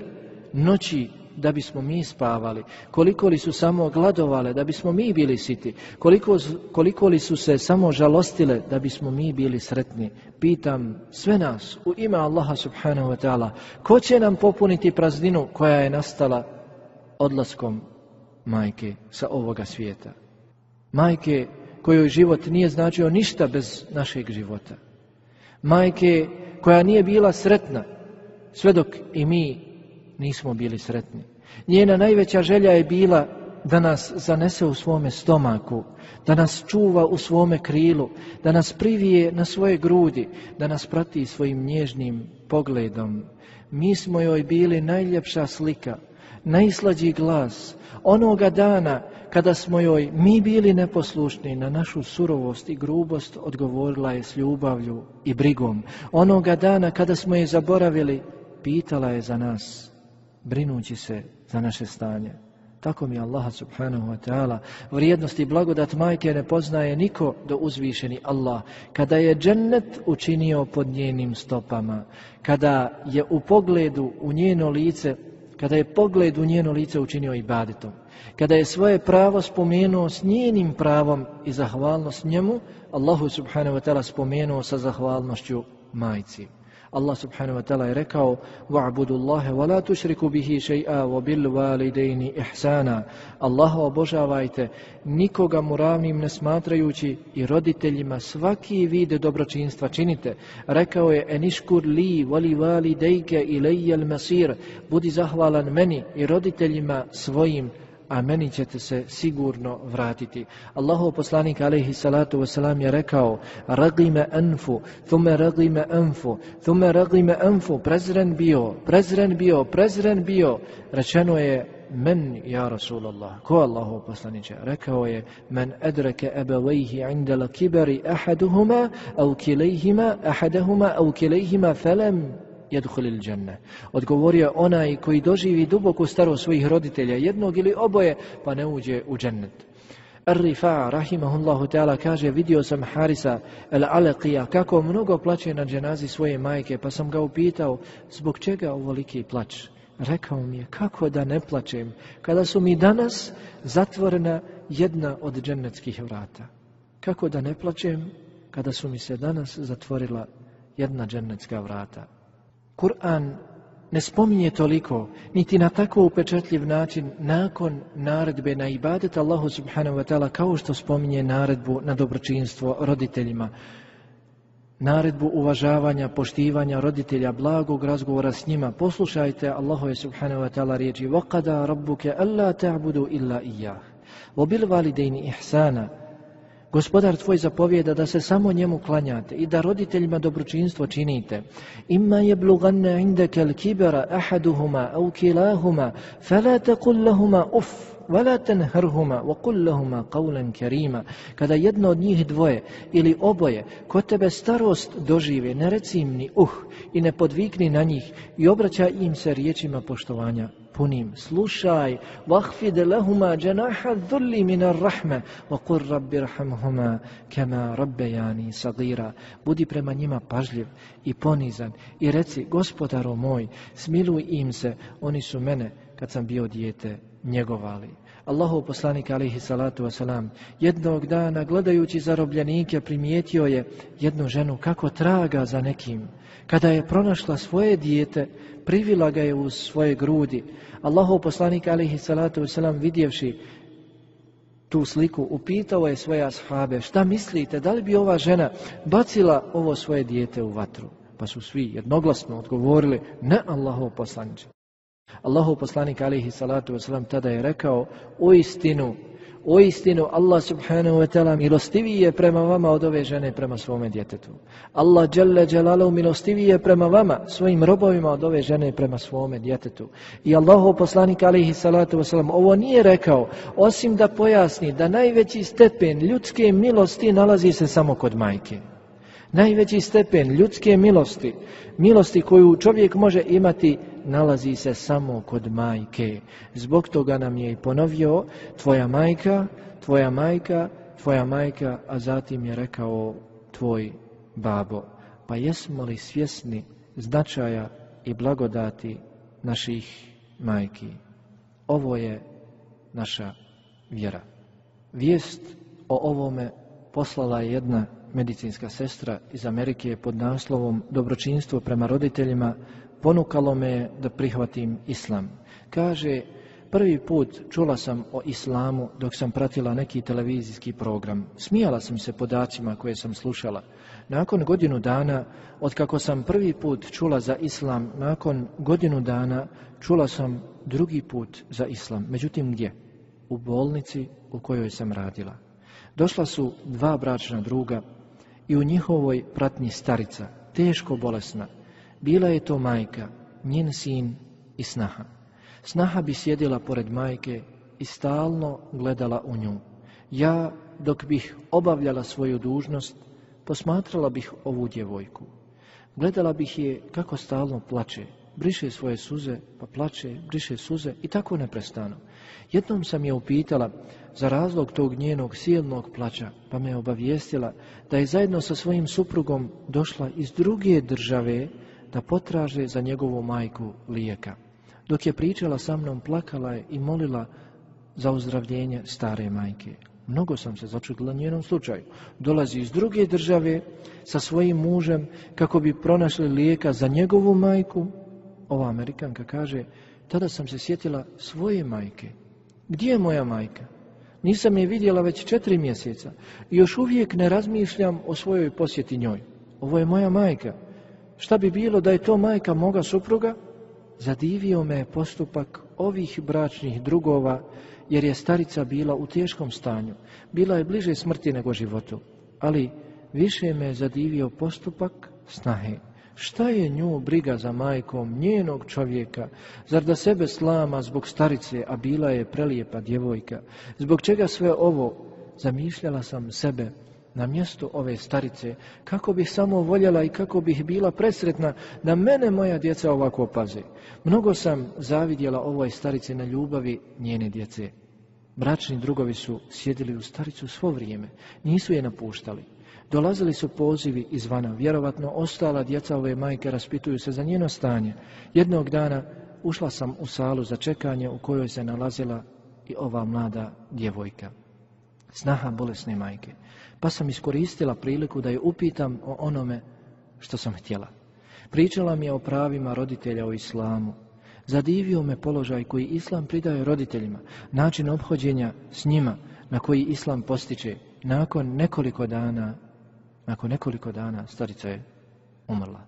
Speaker 2: noći da bismo mi spavali, koliko li su samo gladovale da bismo mi bili siti, koliko, koliko li su se samo žalostile da bismo mi bili sretni. Pitam sve nas u ime Allaha subhanahu wa ta'ala, ko će nam popuniti prazninu koja je nastala odlaskom majke sa ovoga svijeta. Majke kojoj život nije značio ništa bez našeg života. Majke koja nije bila sretna, sve dok i mi nismo bili sretni. Njena najveća želja je bila da nas zanese u svome stomaku, da nas čuva u svome krilu, da nas privije na svoje grudi, da nas prati svojim nježnim pogledom. Mi smo joj bili najljepša slika, najslađi glas, onoga dana kada smo joj mi bili neposlušni na našu surovost i grubost, odgovorila je s ljubavlju i brigom. Onoga dana kada smo je zaboravili, pitala je za nas, brinući se za naše stanje. Tako mi Allah subhanahu wa ta'ala vrijednost i blagodat majke ne poznaje niko do uzvišeni Allah. Kada je džennet učinio pod njenim stopama, kada je u pogledu u njeno lice, kada je pogled u njeno lice učinio ibadetom. Kada je svoje pravo spomenuo s njenim pravom i zahvalnost njemu, Allahu subhanahu wa ta'ala spomenuo sa zahvalnošću majci. Allah subhanahu wa ta'ala je rekao وَعْبُدُ اللَّهَ وَلَا تُشْرِكُ بِهِ شَيْئَا وَبِلْوَالِدَيْنِ إِحْسَانًا Allaha obožavajte, nikoga mu ravnim ne smatrajući i roditeljima svaki vid dobročinstva činite. Rekao je Eniškur li vali validejke al masir Budi zahvalan meni i roditeljima svojim a meni ćete se sigurno vratiti. Allahov poslanik alejhi salatu vesselam je rekao "Raqima enfu, thumma raqima anfu, thumma raqima anfu", prezren bio, prezren bio, prezren bio. Rečeno je men ja Rasulallah, ko Allahov poslaniće? Rekao je men edreke ebevejhi indala kibari ahaduhuma, au kilejhima, ahaduhuma au kilejhima felem jedhulil džemne. Odgovorio onaj koji doživi duboku staro svojih roditelja, jednog ili oboje, pa ne uđe u džennet. Ar-Rifa, ta'ala, kaže, vidio sam Harisa al kako mnogo plaće na dženazi svoje majke, pa sam ga upitao, zbog čega ovoliki plać? Rekao mi je, kako da ne plaćem, kada su mi danas zatvorena jedna od džennetskih vrata. Kako da ne plaćem, kada su mi se danas zatvorila jedna džennetska vrata. Kur'an ne spominje toliko, niti na tako upečatljiv način nakon naredbe na ibadet Allahu subhanahu wa ta'ala kao što spominje naredbu na dobročinstvo roditeljima. Naredbu uvažavanja, poštivanja roditelja, blagog razgovora s njima. Poslušajte Allahove subhanahu wa ta'ala riječi وَقَدَا رَبُّكَ أَلَّا تَعْبُدُوا إِلَّا إِيَّهِ وَبِلْ وَالِدَيْنِ إِحْسَانًا Gospodar tvoj zapovjeda da se samo njemu klanjate i da roditeljima dobročinstvo činite. Ima je bluganne indekel kibera ahaduhuma au kilahuma, fela kullahuma uff. وَلَا تَنْهَرْهُمَا وَقُلْ لَهُمَا قَوْلًا كَرِيمًا Kada jedno od njih dvoje ili oboje kod tebe starost dožive, ne reci uh i ne podvikni na njih i obraća im se riječima poštovanja punim. Slušaj, vahfid lahuma janaha dhulli minar rahme, wa qur kama rabbayani sagira. Budi prema njima pažljiv i ponizan i reci, gospodaru moj, smiluj im se, oni su mene kad sam bio dijete njegovali. Allahov poslanik alihi salatu wasalam jednog dana gledajući zarobljenike primijetio je jednu ženu kako traga za nekim. Kada je pronašla svoje dijete, privila ga je u svoje grudi. Allahu poslanik alihi salatu wasalam vidjevši tu sliku, upitao je svoje ashabe, šta mislite, da li bi ova žena bacila ovo svoje dijete u vatru? Pa su svi jednoglasno odgovorili, ne Allahu poslanče. Allahu poslanik alihi salatu wasalam tada je rekao o istinu, o istinu Allah subhanahu wa ta'ala milostiviji je prema vama od ove žene prema svome djetetu. Allah dželle jalalu milostiviji je prema vama, svojim robovima od ove žene prema svome djetetu. I Allahu poslanik alihi salatu wasalam ovo nije rekao osim da pojasni da najveći stepen ljudske milosti nalazi se samo kod majke. Najveći stepen ljudske milosti, milosti koju čovjek može imati nalazi se samo kod majke. Zbog toga nam je i ponovio tvoja majka, tvoja majka, tvoja majka, a zatim je rekao tvoj babo. Pa jesmo li svjesni značaja i blagodati naših majki? Ovo je naša vjera. Vijest o ovome poslala je jedna medicinska sestra iz Amerike pod naslovom Dobročinstvo prema roditeljima ponukalo me da prihvatim islam. Kaže, prvi put čula sam o islamu dok sam pratila neki televizijski program. Smijala sam se podacima koje sam slušala. Nakon godinu dana, od kako sam prvi put čula za islam, nakon godinu dana čula sam drugi put za islam. Međutim, gdje? U bolnici u kojoj sam radila. Došla su dva bračna druga i u njihovoj pratnji starica, teško bolesna, bila je to majka, njen sin i snaha. Snaha bi sjedila pored majke i stalno gledala u nju. Ja, dok bih obavljala svoju dužnost, posmatrala bih ovu djevojku. Gledala bih je kako stalno plače, briše svoje suze, pa plače, briše suze i tako neprestano. Jednom sam je upitala za razlog tog njenog silnog plaća, pa me obavijestila da je zajedno sa svojim suprugom došla iz druge države da potraže za njegovu majku lijeka. Dok je pričala sa mnom, plakala je i molila za uzdravljenje stare majke. Mnogo sam se začudila njenom slučaju. Dolazi iz druge države sa svojim mužem kako bi pronašli lijeka za njegovu majku. Ova Amerikanka kaže, tada sam se sjetila svoje majke. Gdje je moja majka? Nisam je vidjela već četiri mjeseca i još uvijek ne razmišljam o svojoj posjeti njoj. Ovo je moja majka. Šta bi bilo da je to majka moga supruga? Zadivio me postupak ovih bračnih drugova, jer je starica bila u teškom stanju. Bila je bliže smrti nego životu. Ali više me zadivio postupak snahe. Šta je nju briga za majkom njenog čovjeka? Zar da sebe slama zbog starice, a bila je prelijepa djevojka? Zbog čega sve ovo? Zamišljala sam sebe na mjesto ove starice, kako bih samo voljela i kako bih bila presretna da mene moja djeca ovako paze. Mnogo sam zavidjela ovoj starici na ljubavi njene djece. Bračni drugovi su sjedili u staricu svo vrijeme, nisu je napuštali. Dolazili su pozivi izvana, vjerovatno ostala djeca ove majke raspituju se za njeno stanje. Jednog dana ušla sam u salu za čekanje u kojoj se nalazila i ova mlada djevojka. Snaha bolesne majke pa sam iskoristila priliku da je upitam o onome što sam htjela. Pričala mi je o pravima roditelja u islamu. Zadivio me položaj koji islam pridaje roditeljima, način obhođenja s njima na koji islam postiče. Nakon nekoliko dana, nakon nekoliko dana starica je umrla.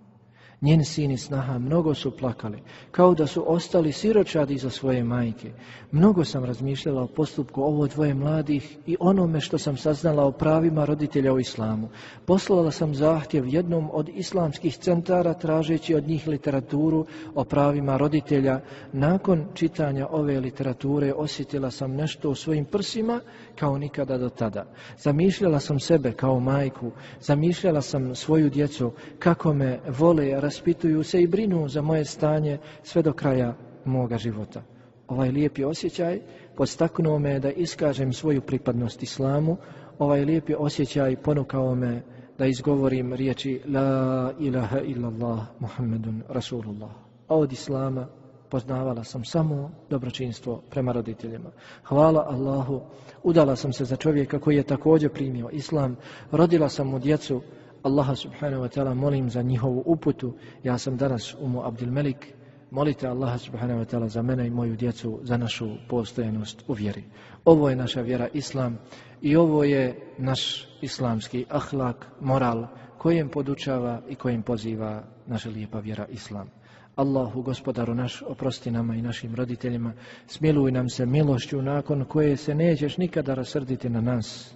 Speaker 2: Njen sin i snaha mnogo su plakali, kao da su ostali siročadi za svoje majke. Mnogo sam razmišljala o postupku ovo dvoje mladih i onome što sam saznala o pravima roditelja u islamu. Poslala sam zahtjev jednom od islamskih centara tražeći od njih literaturu o pravima roditelja. Nakon čitanja ove literature osjetila sam nešto u svojim prsima kao nikada do tada. Zamišljala sam sebe kao majku, zamišljala sam svoju djecu kako me vole raspituju se i brinu za moje stanje sve do kraja moga života. Ovaj lijepi osjećaj podstaknuo me da iskažem svoju pripadnost islamu, ovaj lijepi osjećaj ponukao me da izgovorim riječi La ilaha illallah Muhammedun Rasulullah. A od Islama poznavala sam samo dobročinstvo prema roditeljima. Hvala Allahu, udala sam se za čovjeka koji je također primio Islam, rodila sam mu djecu Allaha subhanahu wa ta'ala molim za njihovu uputu. Ja sam danas umu Malik, Molite Allaha subhanahu wa ta'ala za mene i moju djecu, za našu postojanost u vjeri. Ovo je naša vjera Islam i ovo je naš islamski ahlak, moral, kojem podučava i kojem poziva naša lijepa vjera Islam. Allahu, gospodaru naš, oprosti nama i našim roditeljima, smiluj nam se milošću nakon koje se nećeš nikada rasrditi na nas,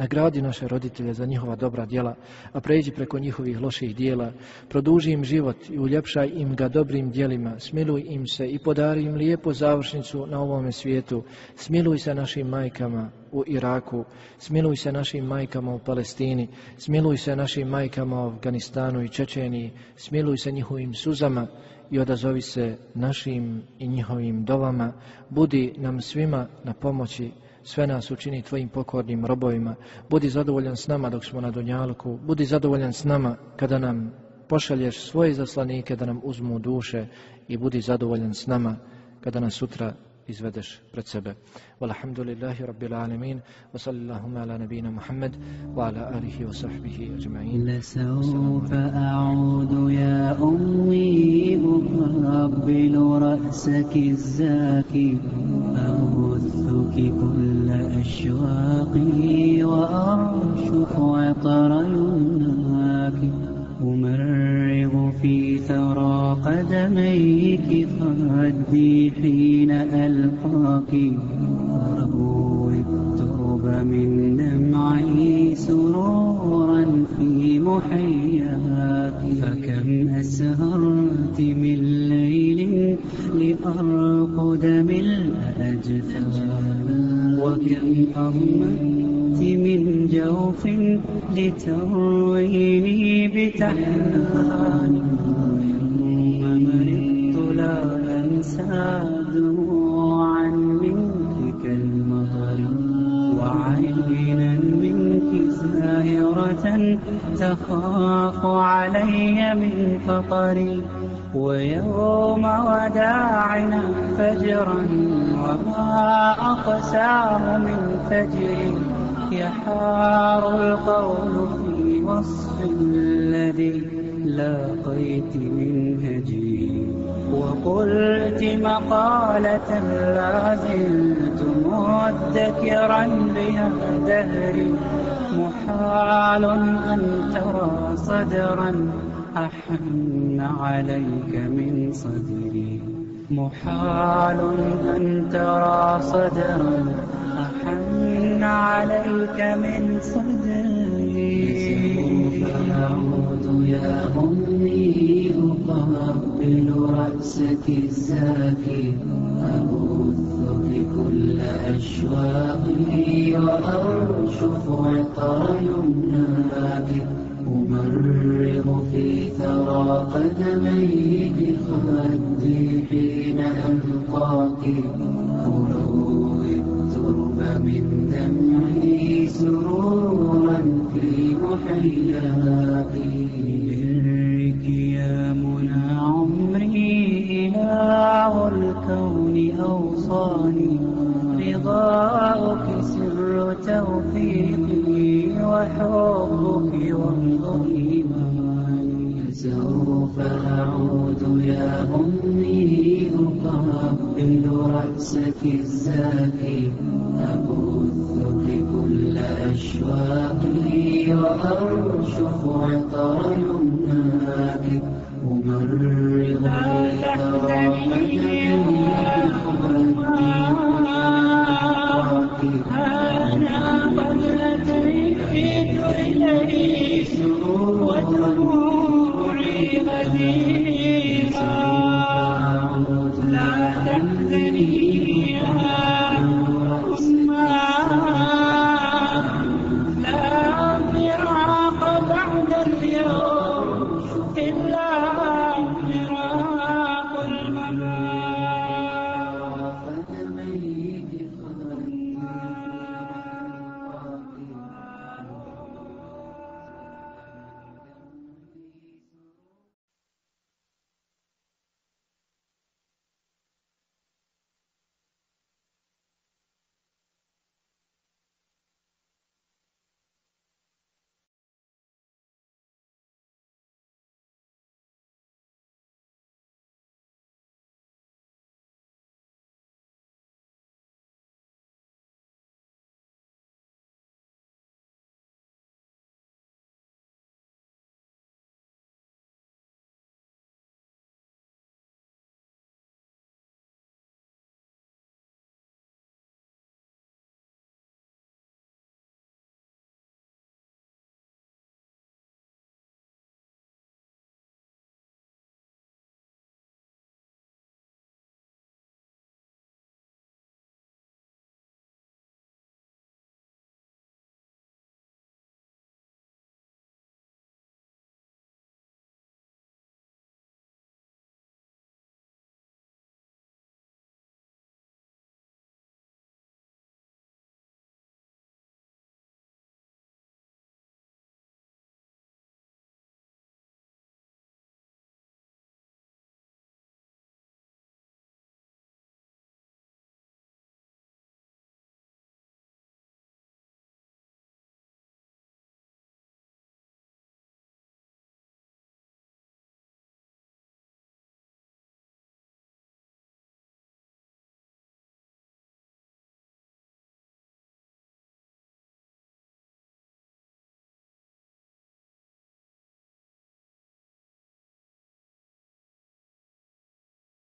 Speaker 2: Nagradi naše roditelje za njihova dobra djela, a pređi preko njihovih loših djela. Produži im život i uljepšaj im ga dobrim djelima. Smiluj im se i podari im lijepu završnicu na ovome svijetu. Smiluj se našim majkama u Iraku. Smiluj se našim majkama u Palestini. Smiluj se našim majkama u Afganistanu i Čečeniji. Smiluj se njihovim suzama i odazovi se našim i njihovim dovama. Budi nam svima na pomoći sve nas učini tvojim pokornim robovima. Budi zadovoljan s nama dok smo na Dunjalku, budi zadovoljan s nama kada nam pošalješ svoje zaslanike da nam uzmu duše i budi zadovoljan s nama kada nas sutra izvedeš pred sebe. Walhamdulillahi rabbil alemin, wa sallallahuma ala nabina Muhammed, wa ala alihi wa sahbihi ajma'in.
Speaker 3: لسوف أعود يا أمي أقبل رأسك الزاكي أبثك كل أشواقي وأرشق عطر يمناك وقدميك خدي حين ألقاك أروي رب من دمعي سرورا في محياك فكم أسهرت من ليل لأرقد من الأجفاف وكم أمنت من جوف لترويني بتحنان سادوا عن منك كالمطر وعينا منك زائرة تخاف علي من فطري ويوم وداعنا فجرا وما أقساه من فجر يحار القول في وصف الذي لاقيت من هجر وقلت مقالة لا زلت مذكرا بها دهري محال أن ترى صدرا أحن عليك من صدري محال أن ترى صدرا أحن عليك من صدري فأعود يا أمي أقبل رأسك الزاكي أبث بكل أشواقي وأرشف عطر يمناك أمرغ في ثرى قدمي بخدي حين ألقاك أروي الترب من دمعي سرورا في محياك سلطاني رضاك سر توفيقي وحبك وفق إيماني سوف أعود يا أمي أقبل رأسك الزاكي أبثك كل أشواقي وأرشف عطر يمناك أمرض لك